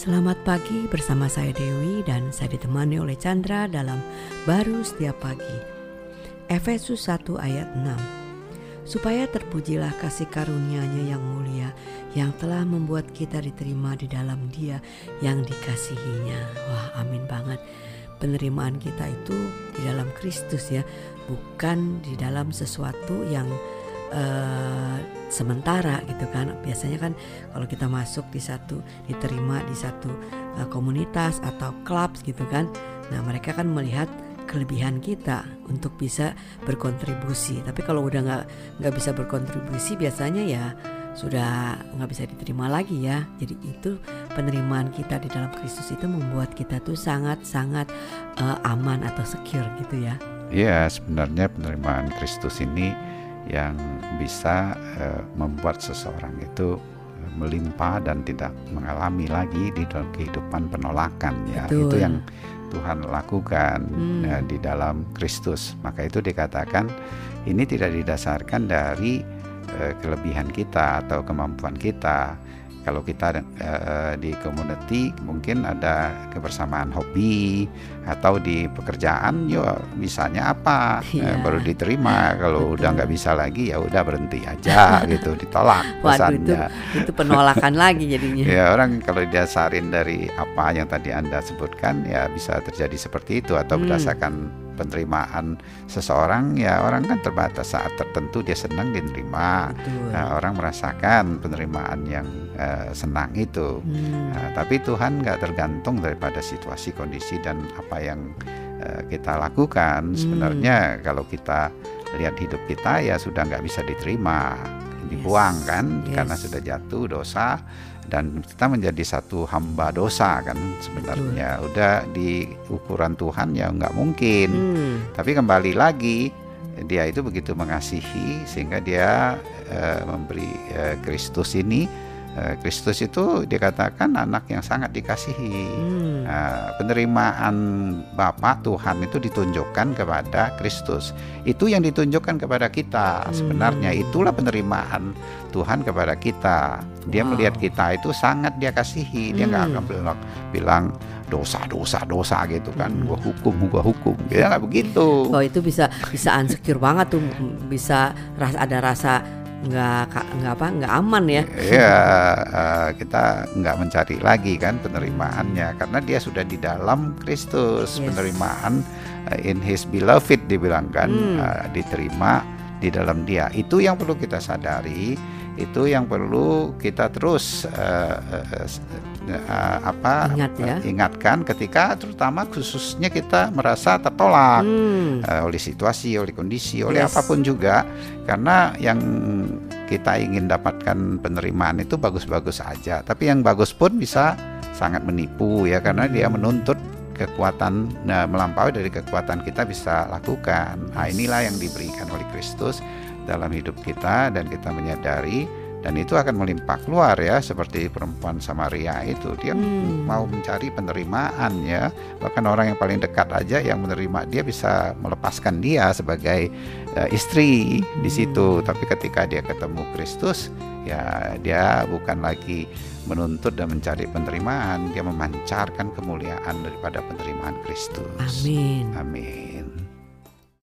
Selamat pagi bersama saya Dewi dan saya ditemani oleh Chandra dalam Baru Setiap Pagi. Efesus 1 ayat 6 Supaya terpujilah kasih karunia-Nya yang mulia yang telah membuat kita diterima di dalam Dia yang dikasihinya. Wah, amin banget. Penerimaan kita itu di dalam Kristus ya, bukan di dalam sesuatu yang uh, sementara gitu kan. Biasanya kan kalau kita masuk di satu diterima di satu uh, komunitas atau klub gitu kan. Nah mereka kan melihat kelebihan kita untuk bisa berkontribusi. Tapi kalau udah nggak nggak bisa berkontribusi biasanya ya sudah nggak bisa diterima lagi ya. Jadi itu penerimaan kita di dalam Kristus itu membuat kita tuh sangat sangat uh, aman atau secure gitu ya. Iya sebenarnya penerimaan Kristus ini yang bisa uh, membuat seseorang itu eh, melimpah dan tidak mengalami lagi di dalam kehidupan penolakan ya Betul. itu yang Tuhan lakukan hmm. ya, di dalam Kristus maka itu dikatakan ini tidak didasarkan dari uh, kelebihan kita atau kemampuan kita kalau kita uh, di community mungkin ada kebersamaan hobi atau di pekerjaan ya bisanya apa yeah. uh, baru diterima kalau Betul. udah nggak bisa lagi ya udah berhenti aja gitu ditolak Waduh, itu, itu penolakan lagi jadinya ya orang kalau didasarin dari apa yang tadi anda sebutkan ya bisa terjadi seperti itu atau hmm. Penerimaan seseorang ya orang kan terbatas. Saat tertentu dia senang diterima nah, orang merasakan penerimaan yang uh, senang itu. Hmm. nah, tapi Tuhan nggak tergantung daripada situasi kondisi dan apa yang uh, kita lakukan. Hmm. sebenarnya kalau kita lihat hidup kita ya sudah nggak bisa diterima dibuang yes. kan yes. karena sudah jatuh dosa dan kita menjadi satu hamba dosa kan sebenarnya Betul. udah di ukuran Tuhan ya nggak mungkin hmm. tapi kembali lagi dia itu begitu mengasihi sehingga dia uh, memberi uh, Kristus ini Eh, Kristus itu dikatakan anak yang sangat dikasihi. Hmm. Nah, penerimaan Bapa Tuhan itu ditunjukkan kepada Kristus. Itu yang ditunjukkan kepada kita. Hmm. Sebenarnya itulah penerimaan Tuhan kepada kita. Dia wow. melihat kita itu sangat dia kasihi. Dia nggak hmm. akan bilang, bilang dosa dosa dosa gitu kan hmm. gua hukum gua hukum dia nggak begitu oh itu bisa bisa insecure banget tuh bisa ras ada rasa nggak nggak apa nggak aman ya ya uh, kita nggak mencari lagi kan penerimaannya karena dia sudah di dalam Kristus yes. penerimaan uh, in His beloved dibilang kan hmm. uh, diterima di dalam Dia itu yang perlu kita sadari itu yang perlu kita terus uh, uh, uh, apa Ingat ya? ingatkan ketika terutama khususnya kita merasa tertolak hmm. uh, oleh situasi, oleh kondisi, oleh yes. apa pun juga karena yang kita ingin dapatkan penerimaan itu bagus-bagus saja, tapi yang bagus pun bisa sangat menipu ya karena dia hmm. menuntut kekuatan nah, melampaui dari kekuatan kita bisa lakukan. Nah, inilah yang diberikan oleh Kristus dalam hidup kita dan kita menyadari dan itu akan melimpah keluar ya seperti perempuan Samaria itu. Dia hmm. mau mencari penerimaan ya. Bahkan orang yang paling dekat aja yang menerima dia bisa melepaskan dia sebagai uh, istri hmm. di situ. Tapi ketika dia ketemu Kristus ya dia bukan lagi menuntut dan mencari penerimaan. Dia memancarkan kemuliaan daripada penerimaan Kristus. Amin. Amin